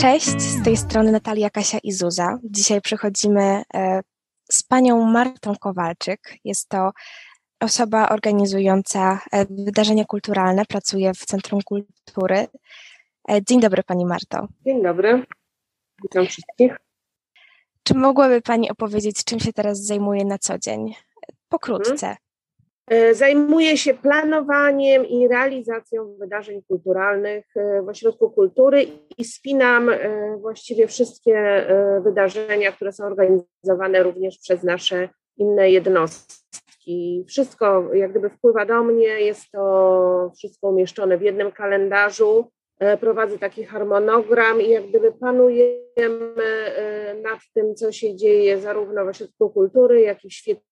Cześć, z tej strony Natalia, Kasia i Zuza. Dzisiaj przychodzimy e, z panią Martą Kowalczyk. Jest to osoba organizująca e, wydarzenia kulturalne, pracuje w Centrum Kultury. E, dzień dobry pani Marto. Dzień dobry, witam wszystkich. Czy mogłaby pani opowiedzieć, czym się teraz zajmuje na co dzień? Pokrótce. E, zajmuję się planowaniem i realizacją wydarzeń kulturalnych w Ośrodku Kultury i spinam e, właściwie wszystkie e, wydarzenia, które są organizowane również przez nasze inne jednostki. Wszystko jak gdyby wpływa do mnie, jest to wszystko umieszczone w jednym kalendarzu. Prowadzę taki harmonogram i jak gdyby panujemy nad tym, co się dzieje zarówno w Ośrodku Kultury, jak i w świecie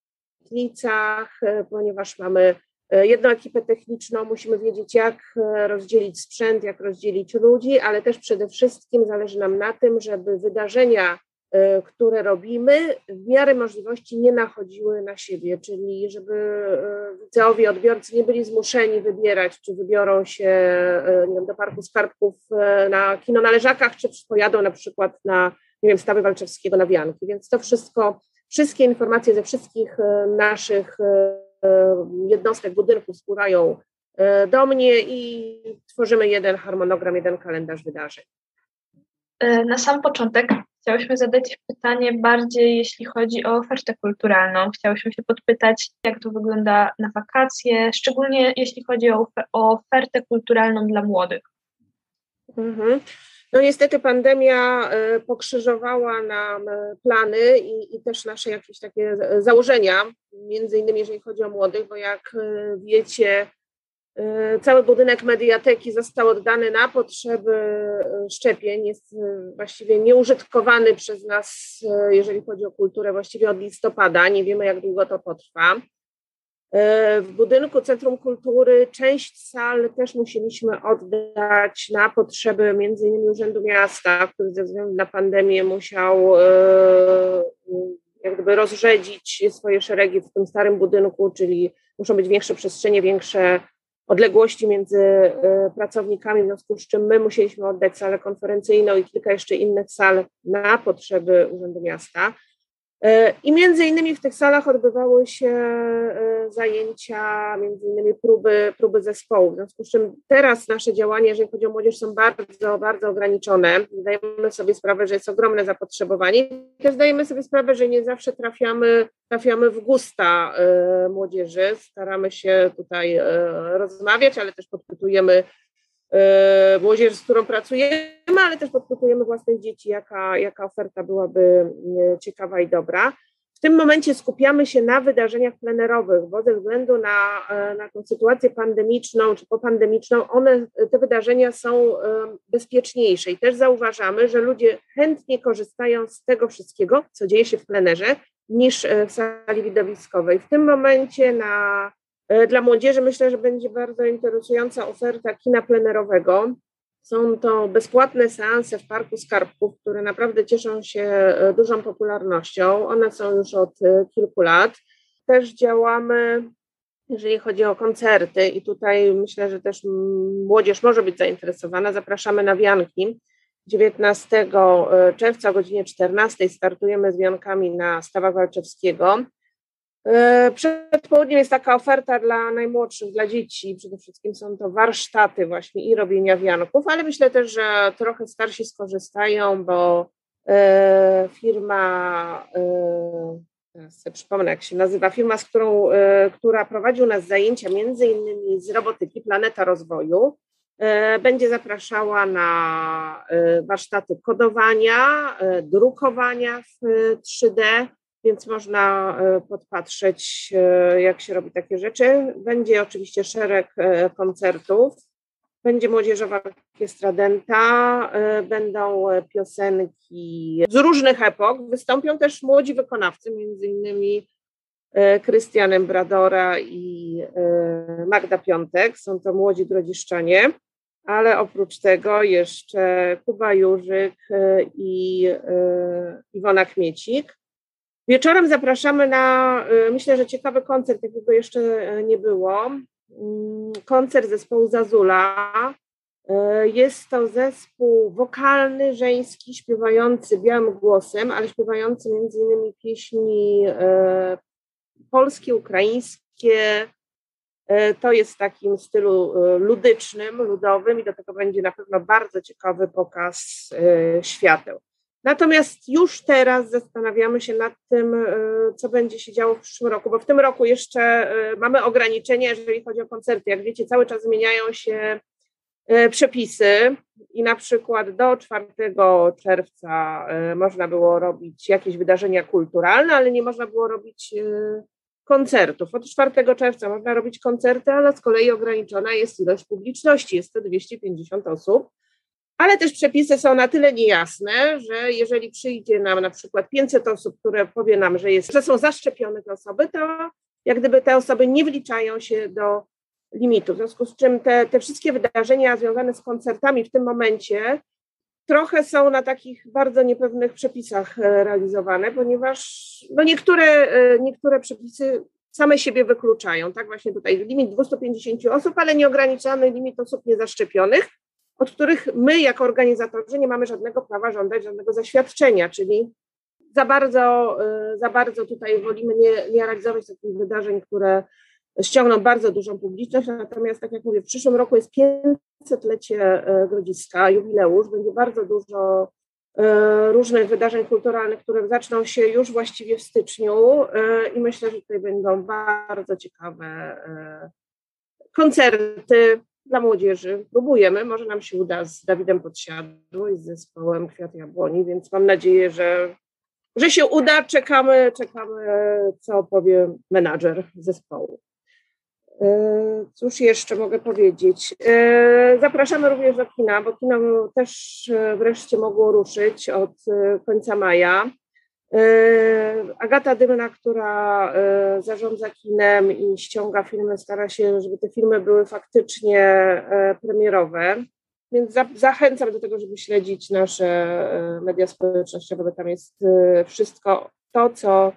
Świetlicach, e, ponieważ mamy e, jedną ekipę techniczną, musimy wiedzieć, jak e, rozdzielić sprzęt, jak rozdzielić ludzi, ale też przede wszystkim zależy nam na tym, żeby wydarzenia, które robimy, w miarę możliwości nie nachodziły na siebie, czyli żeby widzowie, odbiorcy nie byli zmuszeni wybierać, czy wybiorą się nie wiem, do Parku Skarbków na kino na Leżakach, czy pojadą na przykład na nie wiem, Stawy Walczewskiego na Wianki, więc to wszystko Wszystkie informacje ze wszystkich e, naszych e, jednostek, budynków spływają e, do mnie i tworzymy jeden harmonogram, jeden kalendarz wydarzeń. Na sam początek chciałyśmy zadać pytanie bardziej, jeśli chodzi o ofertę kulturalną. Chciałyśmy się podpytać, jak to wygląda na wakacje, szczególnie jeśli chodzi o, ofertę kulturalną dla młodych. Mhm. No niestety pandemia e, pokrzyżowała nam e, plany i, i, też nasze jakieś takie założenia, między innymi jeżeli chodzi o młodych, bo jak e, wiecie, cały budynek mediateki został oddany na potrzeby szczepień, jest właściwie nieużytkowany przez nas, jeżeli chodzi o kulturę, właściwie od listopada, nie wiemy jak długo to potrwa. E, w budynku Centrum Kultury część sal też musieliśmy oddać na potrzeby między innymi Urzędu Miasta, który ze względu na pandemię musiał e, jak gdyby rozrzedzić swoje szeregi w tym starym budynku, czyli muszą być większe przestrzenie, większe odległości między e, pracownikami, w związku z czym my musieliśmy oddać salę konferencyjną i kilka jeszcze innych sal na potrzeby Urzędu Miasta. E, I między innymi w tych salach odbywały się e, zajęcia, między innymi próby, próby zespołu. W związku z czym teraz nasze działania, jeżeli chodzi o młodzież, są bardzo, bardzo ograniczone. Zdajemy sobie sprawę, że jest ogromne zapotrzebowanie. Też zdajemy sobie sprawę, że nie zawsze trafiamy, trafiamy w gusta e, młodzieży. Staramy się tutaj rozmawiać, ale też podpytujemy młodzież, z którą pracujemy, ale też podpytujemy własnych dzieci, jaka, jaka oferta byłaby e, ciekawa i dobra. W tym momencie skupiamy się na wydarzeniach plenerowych, bo ze względu na, e, na tą sytuację pandemiczną czy popandemiczną, one, te wydarzenia są bezpieczniejsze i też zauważamy, że ludzie chętnie korzystają z tego wszystkiego, co dzieje się w plenerze, niż w sali widowiskowej. W tym momencie na E, dla młodzieży myślę, że będzie bardzo interesująca oferta kina plenerowego. Są to bezpłatne seanse w Parku Skarbków, które naprawdę cieszą się e, dużą popularnością. One są już od e, kilku lat. Też działamy, jeżeli chodzi o koncerty, i tutaj myślę, że też młodzież może być zainteresowana. Zapraszamy na wianki. 19 czerwca o godzinie 14 startujemy z wiankami na Stawach Walczewskiego. E, przed południem jest taka oferta dla najmłodszych, dla dzieci. Przede wszystkim są to warsztaty właśnie i robienia wianków, ale myślę też, że trochę starsi skorzystają, bo e, firma, e, teraz sobie przypomnę jak się nazywa, firma, z którą, która prowadzi u nas zajęcia między innymi z robotyki Planeta Rozwoju, będzie zapraszała na warsztaty kodowania, drukowania w 3D, więc można e, podpatrzeć, e, jak się robi takie rzeczy. Będzie oczywiście szereg e, koncertów, będzie młodzieżowa orkiestra Denta, będą piosenki z różnych epok. Wystąpią też młodzi wykonawcy, między innymi Krystianem Bradora i Magda Piątek. Są to młodzi grodziszczanie, ale oprócz tego jeszcze Kuba Jurzyk i Iwona Kmiecik. Wieczorem zapraszamy na, myślę, że ciekawy koncert, jakiego jeszcze nie było. Mm, koncert zespołu Zazula. Jest to zespół wokalny, żeński, śpiewający białym głosem, ale śpiewający między innymi pieśni polskie, ukraińskie. To jest w takim stylu ludycznym, ludowym i do tego będzie na pewno bardzo ciekawy pokaz świateł. Natomiast już teraz zastanawiamy się nad tym, co będzie się działo w przyszłym roku, bo w tym roku jeszcze mamy ograniczenia, jeżeli chodzi o koncerty. Jak wiecie, cały czas zmieniają się przepisy i na przykład do 4 czerwca można było robić jakieś wydarzenia kulturalne, ale nie można było robić koncertów. Od 4 czerwca można robić koncerty, ale z kolei ograniczona jest ilość publiczności, jest to 250 osób. Ale też przepisy są na tyle niejasne, że jeżeli przyjdzie nam na przykład 500 osób, które powie nam, że, jest, że są zaszczepione te osoby, to jak gdyby te osoby nie wliczają się do limitu. W związku z czym te, te wszystkie wydarzenia związane z koncertami w tym momencie trochę są na takich bardzo niepewnych przepisach e, realizowane, ponieważ no niektóre, e, niektóre przepisy same siebie wykluczają. Tak właśnie tutaj limit 250 osób, ale nieograniczony limit osób niezaszczepionych, od których my jako organizatorzy nie mamy żadnego prawa żądać żadnego zaświadczenia, czyli za bardzo, e, za bardzo tutaj wolimy nie, nie realizować takich wydarzeń, które ściągną bardzo dużą publiczność, natomiast tak jak mówię, w przyszłym roku jest 500-lecie e, Grodziska, jubileusz, będzie bardzo dużo e, różnych wydarzeń kulturalnych, które zaczną się już właściwie w styczniu i myślę, że tutaj będą bardzo ciekawe koncerty dla młodzieży. Próbujemy, może nam się uda z Dawidem Podsiadło i z zespołem Kwiat Jabłoni, więc mam nadzieję, że, że się uda. Czekamy, czekamy, co powie menadżer zespołu. E, cóż jeszcze mogę powiedzieć? E, zapraszamy również do kina, bo kino też e, wreszcie mogło ruszyć od końca maja. Agata Dymna, która zarządza kinem i ściąga filmy, stara się, żeby te filmy były faktycznie premierowe. Więc zachęcam do tego, żeby śledzić nasze media społecznościowe, bo tam jest wszystko to, co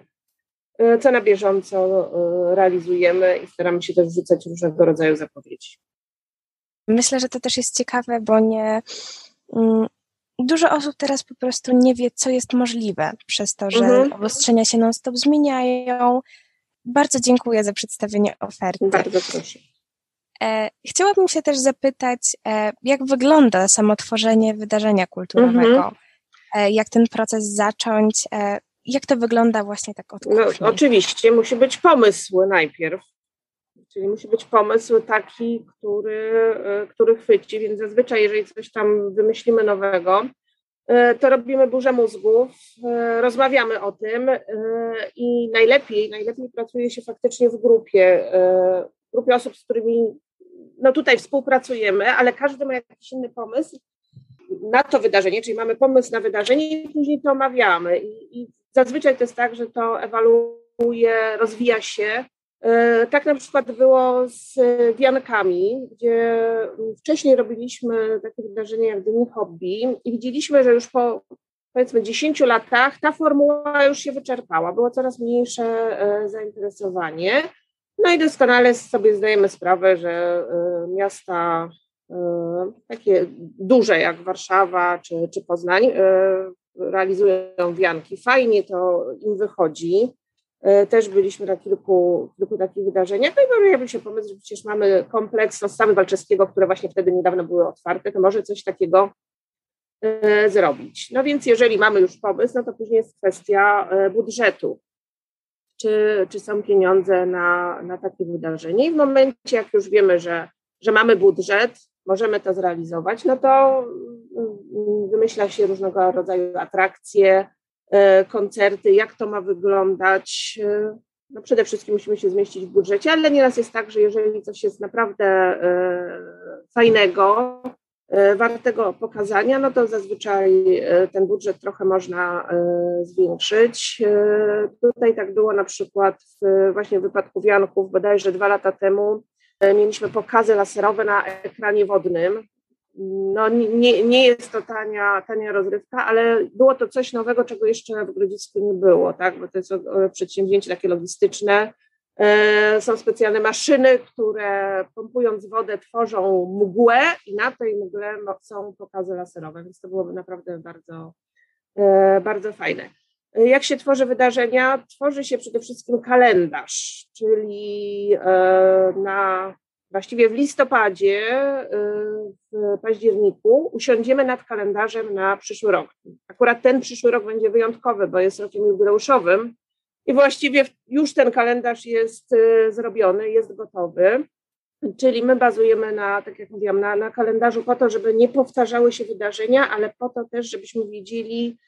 co na bieżąco realizujemy i staramy się też wrzucać różnego rodzaju zapowiedzi. Myślę, że to też jest ciekawe, bo nie. Dużo osób teraz po prostu nie wie, co jest możliwe, przez to, że mhm. obostrzenia się non-stop zmieniają. Bardzo dziękuję za przedstawienie oferty. Bardzo proszę. E, chciałabym się też zapytać, jak wygląda samo tworzenie wydarzenia kulturowego? Mhm. Jak ten proces zacząć? jak to wygląda właśnie tak od no, Oczywiście musi być pomysł najpierw, czyli musi być pomysł taki, który, e, który chwyci, więc zazwyczaj jeżeli coś tam wymyślimy nowego, e, to robimy burzę mózgów, e, rozmawiamy o tym i najlepiej, najlepiej pracuje się faktycznie w grupie, w grupie osób, z którymi no tutaj współpracujemy, ale każdy ma jakiś inny pomysł na to wydarzenie, czyli mamy pomysł na wydarzenie i później to omawiamy. I, i Zazwyczaj to jest tak, że to ewoluuje, rozwija się. E, tak na przykład było z wiankami, gdzie wcześniej robiliśmy takie wydarzenie jak Dni Hobby i widzieliśmy, że już po powiedzmy 10 latach ta formuła już się wyczerpała, było coraz mniejsze e, zainteresowanie. No i doskonale sobie zdajemy sprawę, że e, miasta takie duże jak Warszawa czy, czy Poznań realizują wianki. Fajnie to im wychodzi. E, też byliśmy na kilku, kilku takich wydarzeniach. No i pojawił się pomysł, że przecież mamy kompleks Ostawy Walczewskiego, które właśnie wtedy niedawno były otwarte, to może coś takiego e, zrobić. No więc jeżeli mamy już pomysł, no to później jest kwestia e, budżetu. Czy, czy są pieniądze na, na takie wydarzenie? I w momencie, jak już wiemy, że, że mamy budżet, możemy to zrealizować, no to mm, wymyśla się różnego rodzaju atrakcje, koncerty, jak to ma wyglądać. E, no przede wszystkim musimy się zmieścić w budżecie, ale nieraz jest tak, że jeżeli coś jest naprawdę e, fajnego, wartego pokazania, no to zazwyczaj ten budżet trochę można zwiększyć. Tutaj tak było na przykład w, właśnie w wypadku Wianków bodajże dwa lata temu, Mieliśmy pokazy laserowe na ekranie wodnym. No, nie, nie jest to tania, tania rozrywka, ale było to coś nowego, czego jeszcze w Grodzisku nie było, tak? bo to jest przedsięwzięcie takie logistyczne. E, są specjalne maszyny, które pompując wodę tworzą mgłę i na tej mgle są pokazy laserowe, więc to byłoby naprawdę bardzo, e, bardzo fajne. Jak się tworzy wydarzenia? Tworzy się przede wszystkim kalendarz, czyli e, na właściwie w listopadzie, w październiku usiądziemy nad kalendarzem na przyszły rok. Akurat ten przyszły rok będzie wyjątkowy, bo jest rokiem jubileuszowym i właściwie już ten kalendarz jest zrobiony, jest gotowy. Czyli my bazujemy na, tak jak mówiłam, na, na kalendarzu po to, żeby nie powtarzały się wydarzenia, ale po to też, żebyśmy wiedzieli,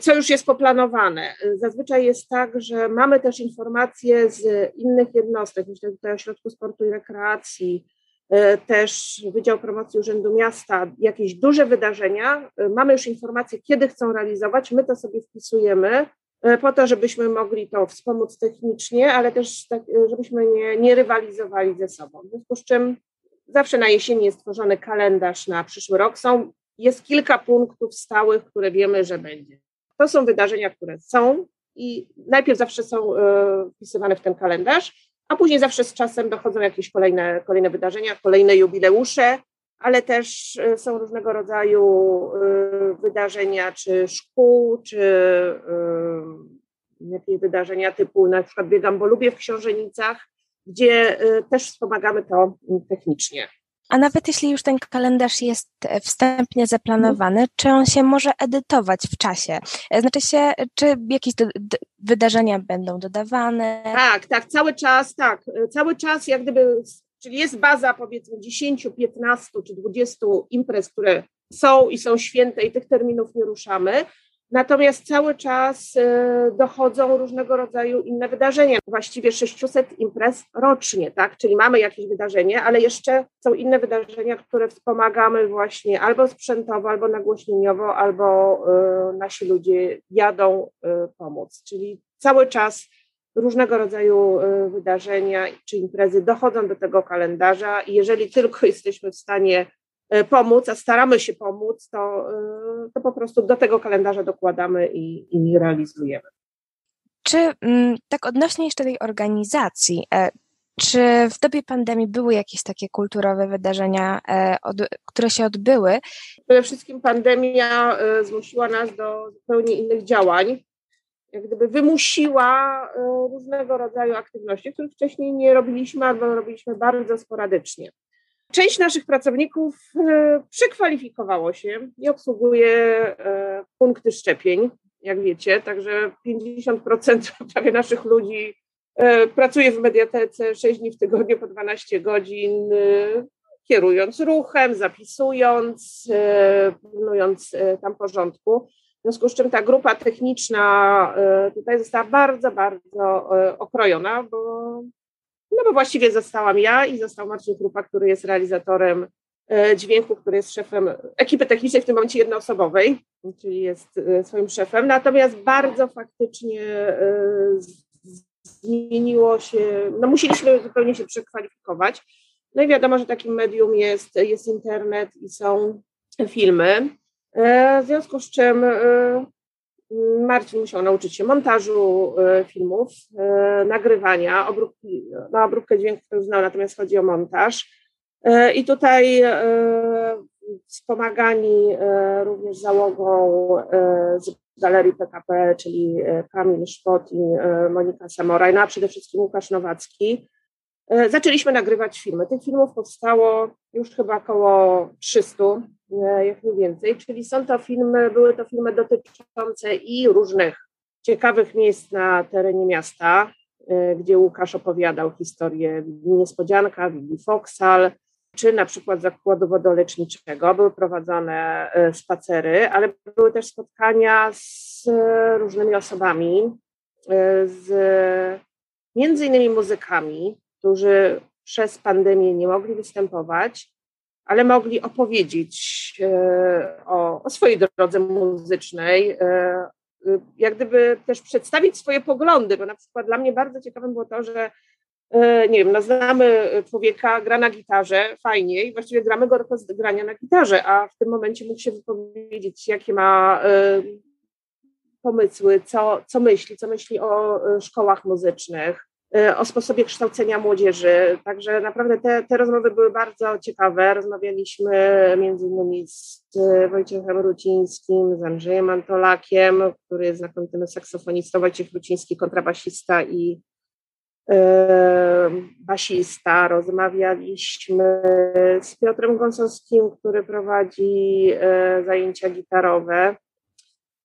co już jest poplanowane. Zazwyczaj jest tak, że mamy też informacje z innych jednostek, myślę tutaj o Ośrodku Sportu i Rekreacji, e, też Wydział Promocji Urzędu Miasta, jakieś duże wydarzenia. E, mamy już informacje, kiedy chcą realizować, my to sobie wpisujemy po to, żebyśmy mogli to wspomóc technicznie, ale też tak, żebyśmy nie, nie rywalizowali ze sobą. W związku z czym zawsze na jesieni jest tworzony kalendarz na przyszły rok. Są jest kilka punktów stałych, które wiemy, że będzie. To są wydarzenia, które są i najpierw zawsze są e, wpisywane w ten kalendarz, a później zawsze z czasem dochodzą jakieś kolejne, kolejne wydarzenia, kolejne jubileusze, ale też e, są różnego rodzaju e, wydarzenia, czy szkół, czy jakieś wydarzenia typu na przykład biegam, bo lubię w Książenicach, gdzie też wspomagamy to technicznie. A nawet jeśli już ten kalendarz jest e, wstępnie zaplanowany, czy on się może edytować w czasie? E, znaczy się, czy jakieś do, wydarzenia będą dodawane? Tak, tak, cały czas, tak. E, cały czas jak gdyby, czyli jest baza powiedzmy 10, 15 czy 20 imprez, które są i są święte i tych terminów nie ruszamy, Natomiast cały czas e, dochodzą różnego rodzaju inne wydarzenia, właściwie 600 imprez rocznie, tak? Czyli mamy jakieś wydarzenie, ale jeszcze są inne wydarzenia, które wspomagamy właśnie albo sprzętowo, albo nagłośnieniowo, albo e, nasi ludzie jadą e, pomóc. Czyli cały czas różnego rodzaju wydarzenia czy imprezy dochodzą do tego kalendarza i jeżeli tylko jesteśmy w stanie pomóc, a staramy się pomóc, to, e, to po prostu do tego kalendarza dokładamy i, i realizujemy. Czy mm, tak odnośnie jeszcze tej organizacji, e, czy w dobie pandemii były jakieś takie kulturowe wydarzenia, które się odbyły? Przede wszystkim pandemia zmusiła nas do zupełnie innych działań. Jak gdyby wymusiła różnego rodzaju aktywności, których wcześniej nie robiliśmy albo robiliśmy bardzo sporadycznie. Część naszych pracowników e, przekwalifikowało się i obsługuje e, punkty szczepień, jak wiecie, także 50% prawie naszych ludzi e, pracuje w mediatece 6 dni w tygodniu po 12 godzin, kierując ruchem, zapisując, pilnując tam porządku. W związku z czym ta grupa techniczna tutaj została bardzo, bardzo okrojona, bo no bo właściwie zostałam ja i został Marcin Krupa, który jest realizatorem e, dźwięku, który jest szefem ekipy technicznej, w tym momencie jednoosobowej, czyli jest e, swoim szefem. Natomiast bardzo faktycznie e, zmieniło się, no musieliśmy zupełnie się przekwalifikować. No i wiadomo, że takim medium jest, jest internet i są filmy. W związku z czym Marcin musiał nauczyć się montażu e, filmów, e, nagrywania, obróbki, no, obróbkę dźwięku to znał, natomiast chodzi o montaż. E, I tutaj wspomagani również załogą z Galerii PKP, czyli Kamil Szpot i Monika Samoraj, no a przede wszystkim Łukasz Nowacki. Zaczęliśmy nagrywać filmy. Tych filmów powstało już chyba około 300 E, jak nie więcej, czyli są to filmy, były to filmy dotyczące i różnych ciekawych miejsc na terenie miasta, e, gdzie Łukasz opowiadał historię Niespodzianka, Willi Foksal, czy na przykład zakładu wodoleczniczego. Były prowadzone e, spacery, ale były też spotkania z różnymi osobami, z między innymi muzykami, którzy przez pandemię nie mogli występować, ale mogli opowiedzieć e, o, o swojej drodze muzycznej, e, e, jak gdyby też przedstawić swoje poglądy, bo na przykład dla mnie bardzo ciekawym było to, że nie wiem, no znamy człowieka, gra na gitarze, fajnie i właściwie gramy go do grania na gitarze, a w tym momencie mógł się wypowiedzieć, jakie ma pomysły, co, co myśli, co myśli o szkołach muzycznych, o sposobie kształcenia młodzieży. Także naprawdę te, te rozmowy były bardzo ciekawe. Rozmawialiśmy między innymi z Wojciechem Rucińskim, z Andrzejem Antolakiem, który jest znakomitym saksofonistą, Wojciech Ruciński, kontrabasista i e, basista. Rozmawialiśmy z Piotrem Gąsowskim, który prowadzi zajęcia gitarowe,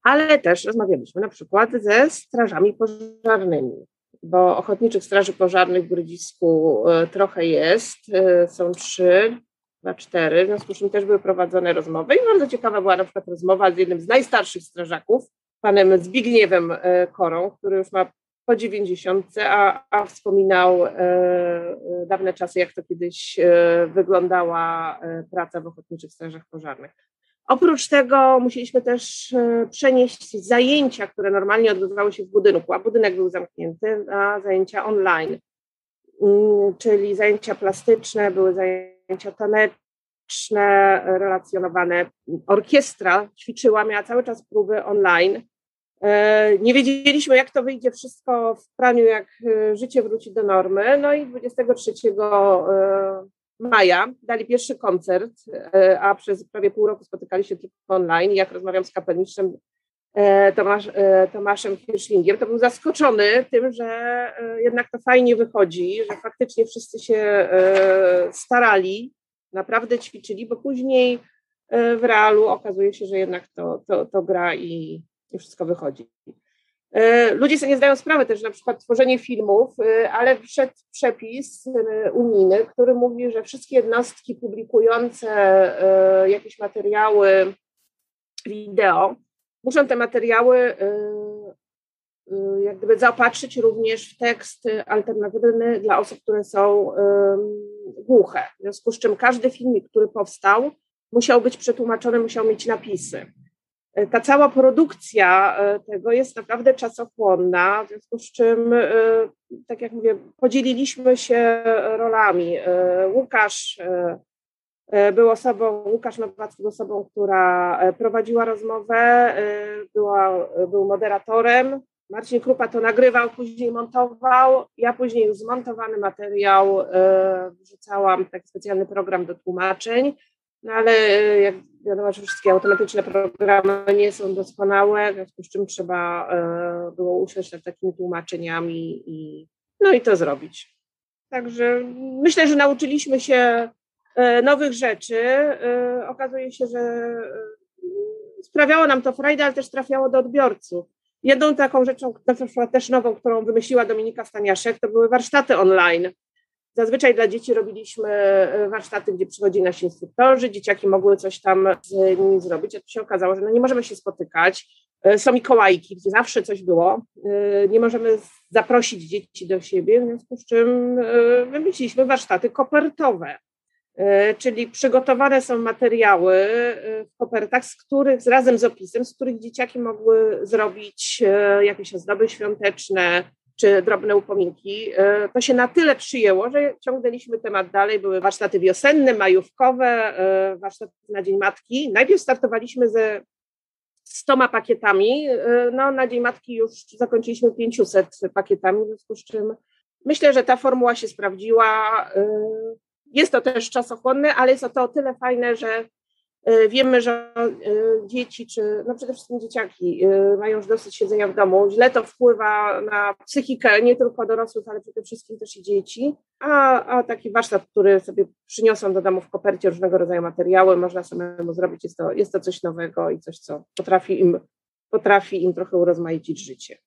ale też rozmawialiśmy na przykład ze strażami pożarnymi bo ochotniczych straży pożarnych w Grodzisku e, trochę jest, e, są trzy, dwa, cztery, w związku z czym też były prowadzone rozmowy i bardzo ciekawa była na przykład rozmowa z jednym z najstarszych strażaków, panem Zbigniewem e, Korą, który już ma po 90, a, a wspominał e, dawne czasy, jak to kiedyś e, wyglądała praca w ochotniczych strażach pożarnych. Oprócz tego musieliśmy też e, przenieść zajęcia, które normalnie odbywały się w budynku, a budynek był zamknięty, na zajęcia online, mm, czyli zajęcia plastyczne, były zajęcia taneczne, relacjonowane. Orkiestra ćwiczyła, miała cały czas próby online. E, nie wiedzieliśmy, jak to wyjdzie wszystko w praniu, jak e, życie wróci do normy. No i 23 maja dali pierwszy koncert, e, a przez prawie pół roku spotykali się tylko online. Jak rozmawiam z kapelmistrzem e, Tomasz, e, Tomaszem Hirschlingiem, to był zaskoczony tym, że jednak to fajnie wychodzi, że faktycznie wszyscy się starali, naprawdę ćwiczyli, bo później w realu okazuje się, że jednak to, to, to gra i, i wszystko wychodzi. E, ludzie sobie nie zdają sprawy też, na przykład tworzenie filmów, e, ale wszedł przepis e, unijny, który mówi, że wszystkie jednostki publikujące jakieś materiały wideo muszą te materiały jak gdyby zaopatrzyć również w tekst alternatywny dla osób, które są głuche. W związku z czym każdy filmik, który powstał, musiał być przetłumaczony, musiał mieć napisy ta cała produkcja e, tego jest naprawdę czasochłonna, w związku z czym, e, tak jak mówię, podzieliliśmy się rolami. E, Łukasz był osobą, Łukasz Nowacki był osobą, która prowadziła rozmowę, była, był moderatorem. Marcin Krupa to nagrywał, później montował. Ja później już zmontowany materiał wrzucałam taki specjalny program do tłumaczeń. No ale e, jak wiadomo, że wszystkie automatyczne programy nie są doskonałe, w związku z czym trzeba e, było usiąść nad takimi tłumaczeniami i, no i to zrobić. Także myślę, że nauczyliśmy się e, nowych rzeczy. Okazuje się, że sprawiało nam to frajdę, ale też trafiało do odbiorców. Jedną taką rzeczą, na przykład też nową, którą wymyśliła Dominika Staniaszek, to były warsztaty online Zazwyczaj dla dzieci robiliśmy e, warsztaty, gdzie przychodzili nasi instruktorzy, dzieciaki mogły coś tam z nimi zrobić, a tu się okazało, że no nie możemy się spotykać. E, są Mikołajki, gdzie zawsze coś było. E, nie możemy zaprosić dzieci do siebie, w związku z czym wymyśliliśmy warsztaty kopertowe. Czyli przygotowane są materiały w kopertach, z których, razem z opisem, z których dzieciaki mogły zrobić jakieś ozdoby świąteczne, czy drobne upominki. E, to się na tyle przyjęło, że ciągnęliśmy temat dalej. Były warsztaty wiosenne, majówkowe, e, warsztaty na Dzień Matki. Najpierw startowaliśmy ze stoma pakietami. E, no, na Dzień Matki już zakończyliśmy 500 pakietami, w związku z czym myślę, że ta formuła się sprawdziła. Jest to też czasochłonne, ale jest to o tyle fajne, że wiemy, że e, dzieci, czy no przede wszystkim dzieciaki e, mają już dosyć siedzenia w domu. Źle to wpływa na psychikę nie tylko dorosłych, ale przede wszystkim też i dzieci. A, a taki warsztat, który sobie przyniosą do domu w kopercie różnego rodzaju materiały, można samemu zrobić. Jest to, jest to coś nowego i coś, co potrafi im, potrafi im trochę urozmaicić życie.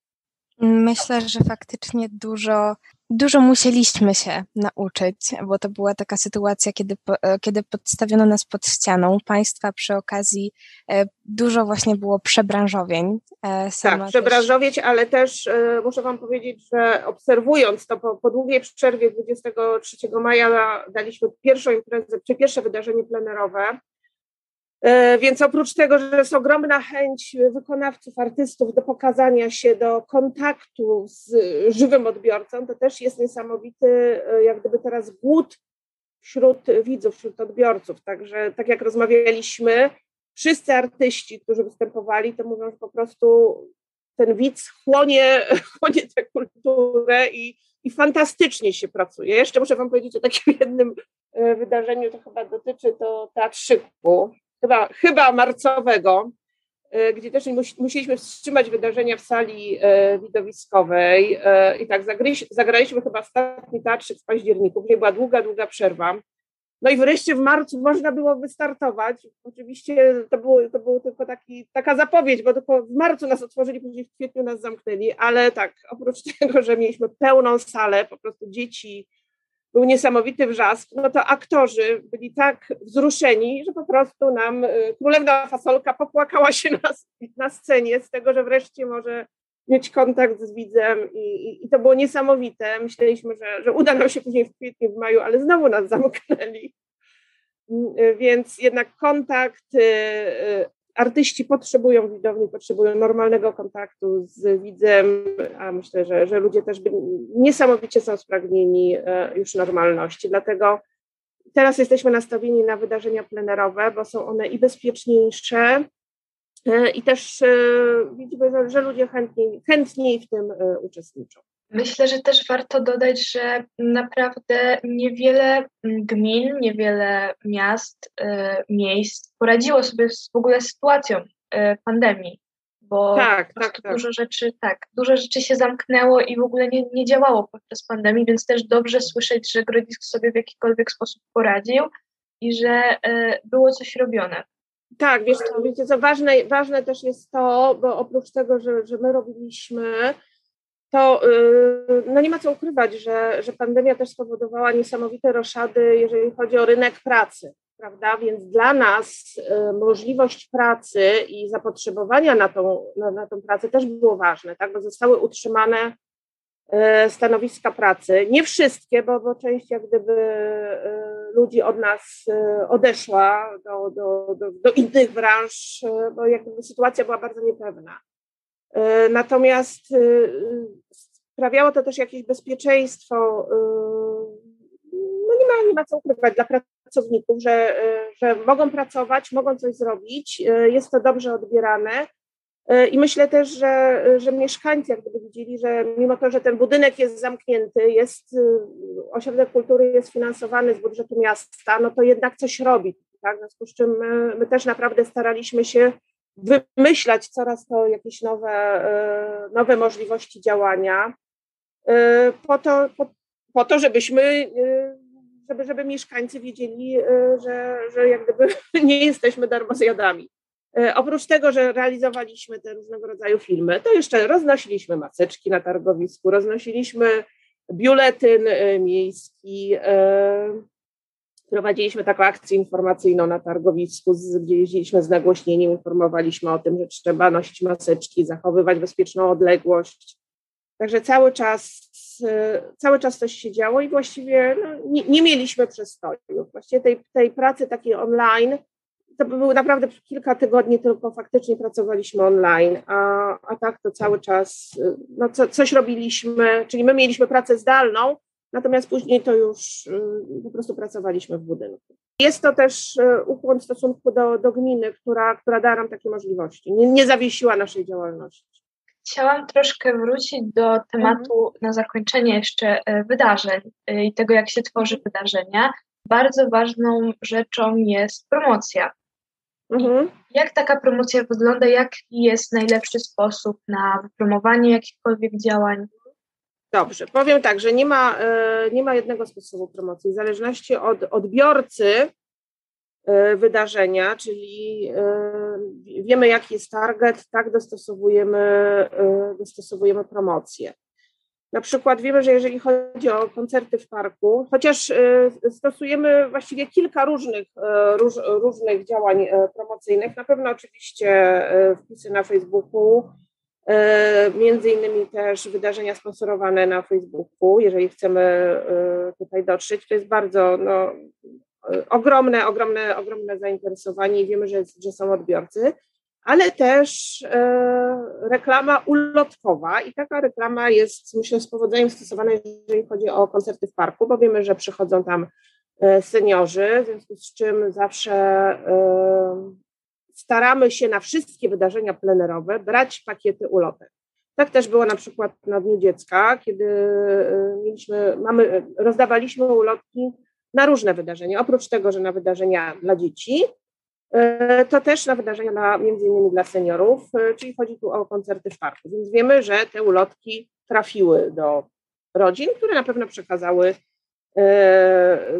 Myślę, że faktycznie dużo, dużo musieliśmy się nauczyć, bo to była taka sytuacja, kiedy, e, kiedy podstawiono nas pod ścianą. Państwa przy okazji e, dużo właśnie było przebranżowień. E, sama tak, przebranżowieć, też... ale też muszę Wam powiedzieć, że obserwując to po, po długiej przerwie 23 maja daliśmy pierwszą imprezę, czy pierwsze wydarzenie plenerowe więc oprócz tego, że jest ogromna chęć wykonawców, artystów do pokazania się, do kontaktu z żywym odbiorcą, to też jest niesamowity, e, jak gdyby teraz głód wśród widzów, wśród odbiorców. Także tak jak rozmawialiśmy, wszyscy artyści, którzy występowali, to mówią, że po prostu ten widz chłonie, chłonie tę kulturę i, i fantastycznie się pracuje. Jeszcze muszę Wam powiedzieć o takim jednym e, wydarzeniu, to chyba dotyczy to teatrzyku, chyba, chyba marcowego, e, gdzie też musieliśmy wstrzymać wydarzenia w sali e, widowiskowej i tak zagraliśmy chyba ostatni teatrzyk w październiku, gdzie była długa, długa przerwa. No i wreszcie w marcu można było wystartować. Oczywiście to było, to tylko taki, taka zapowiedź, bo tylko w marcu nas otworzyli, później w kwietniu nas zamknęli, ale tak, oprócz tego, że mieliśmy pełną salę, po prostu dzieci, był niesamowity wrzask, no to aktorzy byli tak wzruszeni, że po prostu nam y, królewna fasolka popłakała się na, na scenie z tego, że wreszcie może mieć kontakt z widzem i, i, i, to było niesamowite. Myśleliśmy, że, że uda nam się później w kwietniu, w maju, ale znowu nas zamknęli. Mm, więc jednak kontakt, y, y, artyści potrzebują widowni, potrzebują normalnego kontaktu z widzem, a myślę, że, że ludzie też by, niesamowicie są spragnieni y, już normalności. Dlatego teraz jesteśmy nastawieni na wydarzenia plenerowe, bo są one i bezpieczniejsze, E, i też e, widzimy, że ludzie chętniej, chętniej w tym e, uczestniczą. Myślę, że też warto dodać, że naprawdę niewiele gmin, niewiele miast, miejsc poradziło sobie w ogóle z sytuacją pandemii, bo tak, tak, tak. dużo rzeczy, tak, dużo rzeczy się zamknęło i w ogóle nie, nie działało podczas pandemii, więc też dobrze słyszeć, że Grodzisk sobie w jakikolwiek sposób poradził i że było coś robione. Tak, wiesz, wiecie co, ważne, ważne też jest to, bo oprócz tego, że, że my robiliśmy, to yy, no nie ma co ukrywać, że, że pandemia też spowodowała niesamowite roszady, jeżeli chodzi o rynek pracy, prawda? Więc dla nas yy, możliwość pracy i zapotrzebowania na tą, na, na tą pracę też było ważne, tak? Bo zostały utrzymane E, stanowiska pracy. Nie wszystkie, bo, bo część jak gdyby ludzi od nas odeszła do, do, do, do innych branż, bo jak sytuacja była bardzo niepewna. Natomiast sprawiało to też jakieś bezpieczeństwo, no nie ma, nie ma co ukrywać dla pracowników, że, że mogą pracować, mogą coś zrobić, jest to dobrze odbierane E, I myślę też, że, że mieszkańcy jak gdyby widzieli, że mimo to, że ten budynek jest zamknięty, jest, ośrodek kultury jest finansowany z budżetu miasta, no to jednak coś robi. Tak? W związku z czym my, my też naprawdę staraliśmy się wymyślać coraz to jakieś nowe, e, nowe możliwości działania e, po to, po, po to żebyśmy żeby, żeby mieszkańcy wiedzieli, że, że jak gdyby nie jesteśmy darmozjadami. Oprócz tego, że realizowaliśmy te różnego rodzaju filmy, to jeszcze roznosiliśmy maseczki na targowisku, roznosiliśmy biuletyn miejski, prowadziliśmy taką akcję informacyjną na targowisku, gdzie jeździliśmy z nagłośnieniem, informowaliśmy o tym, że trzeba nosić maseczki, zachowywać bezpieczną odległość. Także cały czas, cały czas coś się działo i właściwie no, nie, nie, mieliśmy przestoju. Właściwie tej, tej pracy takiej online to było naprawdę kilka tygodni tylko faktycznie pracowaliśmy online, a, a tak to cały czas no, co, coś robiliśmy, czyli my mieliśmy pracę zdalną, natomiast później to już y, po prostu pracowaliśmy w budynku. Jest to też y, ukłon w stosunku do, do gminy, która, która da nam takie możliwości, nie, nie zawiesiła naszej działalności. Chciałam troszkę wrócić do tematu mhm. na zakończenie jeszcze e, wydarzeń i tego, jak się tworzy wydarzenia. Bardzo ważną rzeczą jest promocja. Mhm. Jak taka promocja wygląda? Jaki jest najlepszy sposób na wypromowanie jakichkolwiek działań? Dobrze, powiem tak, że nie ma, e, nie ma jednego sposobu promocji. W zależności od odbiorcy e, wydarzenia, czyli e, wiemy, jaki jest target, tak dostosowujemy, dostosowujemy promocję. Na przykład wiemy, że jeżeli chodzi o koncerty w parku, chociaż stosujemy właściwie kilka różnych, róż, różnych działań promocyjnych, na pewno oczywiście wpisy na Facebooku, między innymi też wydarzenia sponsorowane na Facebooku, jeżeli chcemy tutaj dotrzeć, to jest bardzo no, ogromne, ogromne, ogromne zainteresowanie i wiemy, że, że są odbiorcy, ale też reklama ulotkowa i taka reklama jest, myślę, z powodzeniem stosowana, jeżeli chodzi o koncerty w parku, bo wiemy, że przychodzą tam seniorzy, w związku z czym zawsze staramy się na wszystkie wydarzenia plenerowe brać pakiety ulotek. Tak też było na przykład na Dniu Dziecka, kiedy e, mieliśmy, mamy, rozdawaliśmy ulotki na różne wydarzenia. Oprócz tego, że na wydarzenia dla dzieci, e, to też na wydarzenia dla, między innymi dla seniorów, e, czyli chodzi tu o koncerty w parku. Więc wiemy, że te ulotki trafiły do rodzin, które na pewno przekazały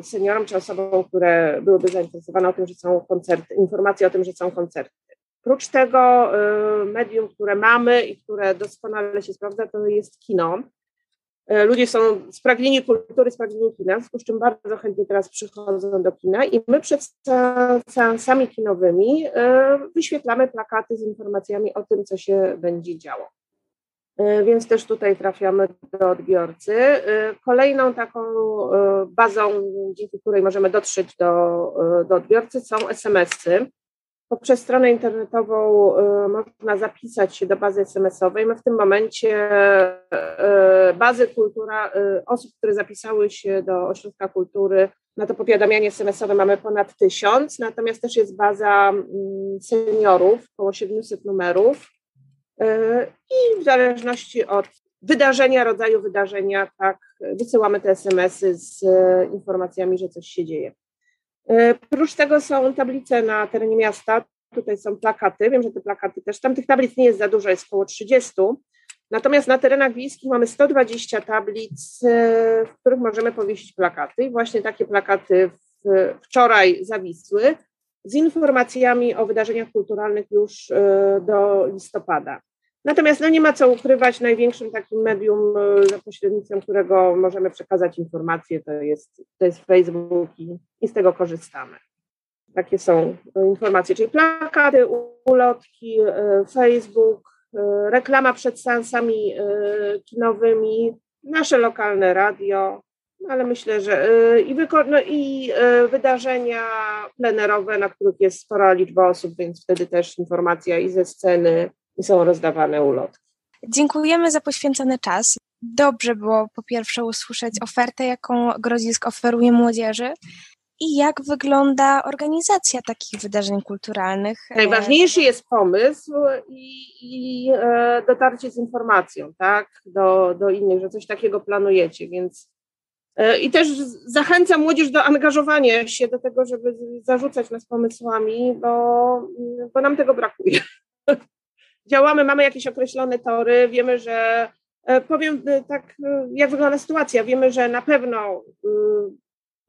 seniorom czy osobom, które byłyby zainteresowane o tym, że są koncerty, informacje o tym, że są koncerty. Oprócz tego y, medium, które mamy i które doskonale się sprawdza, to jest kino. Y, ludzie są spragnieni kultury, spragnieni kina, w związku z czym bardzo chętnie teraz przychodzą do kina i my przed seansami kinowymi wyświetlamy plakaty z informacjami o tym, co się będzie działo. Więc też tutaj trafiamy do odbiorcy. Kolejną taką bazą, dzięki której możemy dotrzeć do, do odbiorcy, są SMS-y. Poprzez stronę internetową można zapisać się do bazy SMS-owej. My w tym momencie bazy kultura, osób, które zapisały się do Ośrodka Kultury na to powiadamianie SMS-owe mamy ponad tysiąc, natomiast też jest baza mm, seniorów, około 700 numerów i w zależności od wydarzenia, rodzaju wydarzenia, tak, wysyłamy te SMS-y z informacjami, że coś się dzieje. E, Prócz tego są tablice na terenie miasta, tutaj są plakaty, wiem, że te plakaty też, tam tych tablic nie jest za dużo, jest około 30, natomiast na terenach wiejskich mamy 120 tablic, e, w których możemy powiesić plakaty i właśnie takie plakaty wczoraj zawisły z informacjami o wydarzeniach kulturalnych już e, do listopada. Natomiast no nie ma co ukrywać, największym takim medium, e, za pośrednictwem którego możemy przekazać informacje, to jest, to jest Facebook i, i z tego korzystamy. Takie są informacje, czyli plakaty, ulotki, e, Facebook, e, reklama przed seansami kinowymi, nasze lokalne radio, no ale myślę, że i, no i wydarzenia plenerowe, na których jest spora liczba osób, więc wtedy też informacja i ze sceny, i są rozdawane ulotki. Dziękujemy za poświęcony czas. Dobrze było po pierwsze usłyszeć ofertę, jaką Grodzisk oferuje młodzieży i jak wygląda organizacja takich wydarzeń kulturalnych. Najważniejszy jest pomysł i, i e, dotarcie z informacją tak, do, do innych, że coś takiego planujecie, więc e, i też zachęcam młodzież do angażowania się do tego, żeby zarzucać nas pomysłami, bo, bo nam tego brakuje. działamy, mamy jakieś określone tory, wiemy, że e, powiem e, tak, e, jak wygląda sytuacja. Wiemy, że na pewno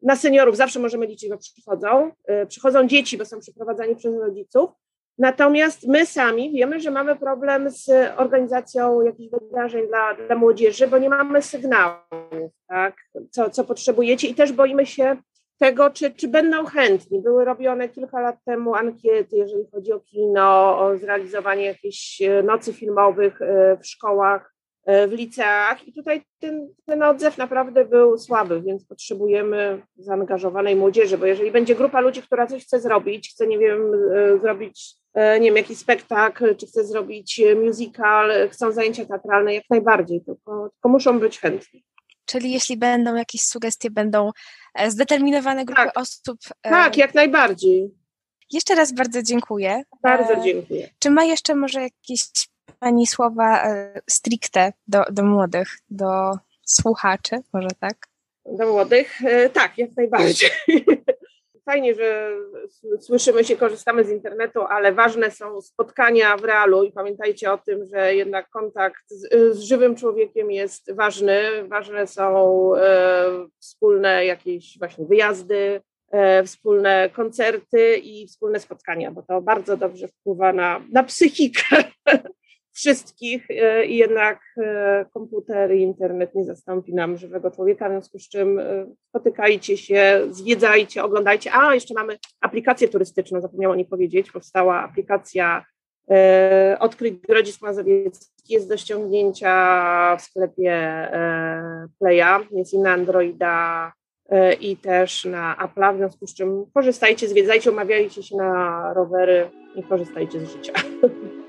na seniorów zawsze możemy liczyć, bo przychodzą. Przychodzą dzieci, bo są przeprowadzani przez rodziców. Natomiast my sami wiemy, że mamy problem z organizacją jakichś wydarzeń dla, dla młodzieży, bo nie mamy sygnałów, tak, co, co potrzebujecie i też boimy się tego, czy, czy będą chętni. Były robione kilka lat temu ankiety, jeżeli chodzi o kino, o zrealizowanie jakichś e, nocy filmowych e, w szkołach, e, w liceach i tutaj ten, ten odzew naprawdę był słaby, więc potrzebujemy zaangażowanej młodzieży, bo jeżeli będzie grupa ludzi, która coś chce zrobić, chce, nie wiem, zrobić, nie wiem, jakiś spektakl, czy chce zrobić musical, chcą zajęcia teatralne, jak najbardziej, tylko, tylko muszą być chętni. Czyli jeśli będą jakieś sugestie, będą e, zdeterminowane grupy tak. osób. E, tak, jak najbardziej. Jeszcze raz bardzo dziękuję. Bardzo e, dziękuję. Czy ma jeszcze może jakieś Pani słowa stricte do, do młodych, do słuchaczy, może tak? Do młodych? Tak, jak najbardziej. fajnie, że słyszymy się, korzystamy z internetu, ale ważne są spotkania w realu i pamiętajcie o tym, że jednak kontakt z, z żywym człowiekiem jest ważny. Ważne są e, wspólne jakieś właśnie wyjazdy, e, wspólne koncerty i wspólne spotkania, bo to bardzo dobrze wpływa na, na psychikę wszystkich e, i jednak e, komputer i internet nie zastąpi nam żywego człowieka, w związku z czym e, spotykajcie się, zwiedzajcie, oglądajcie. A, jeszcze mamy aplikację turystyczną, zapomniałam o niej powiedzieć, powstała aplikacja Odkryć Grodzisk Mazowiecki, jest do ściągnięcia w sklepie Playa, jest i na Androida, i też na Apla, w związku z czym korzystajcie, zwiedzajcie, umawiajcie się na rowery i korzystajcie z życia.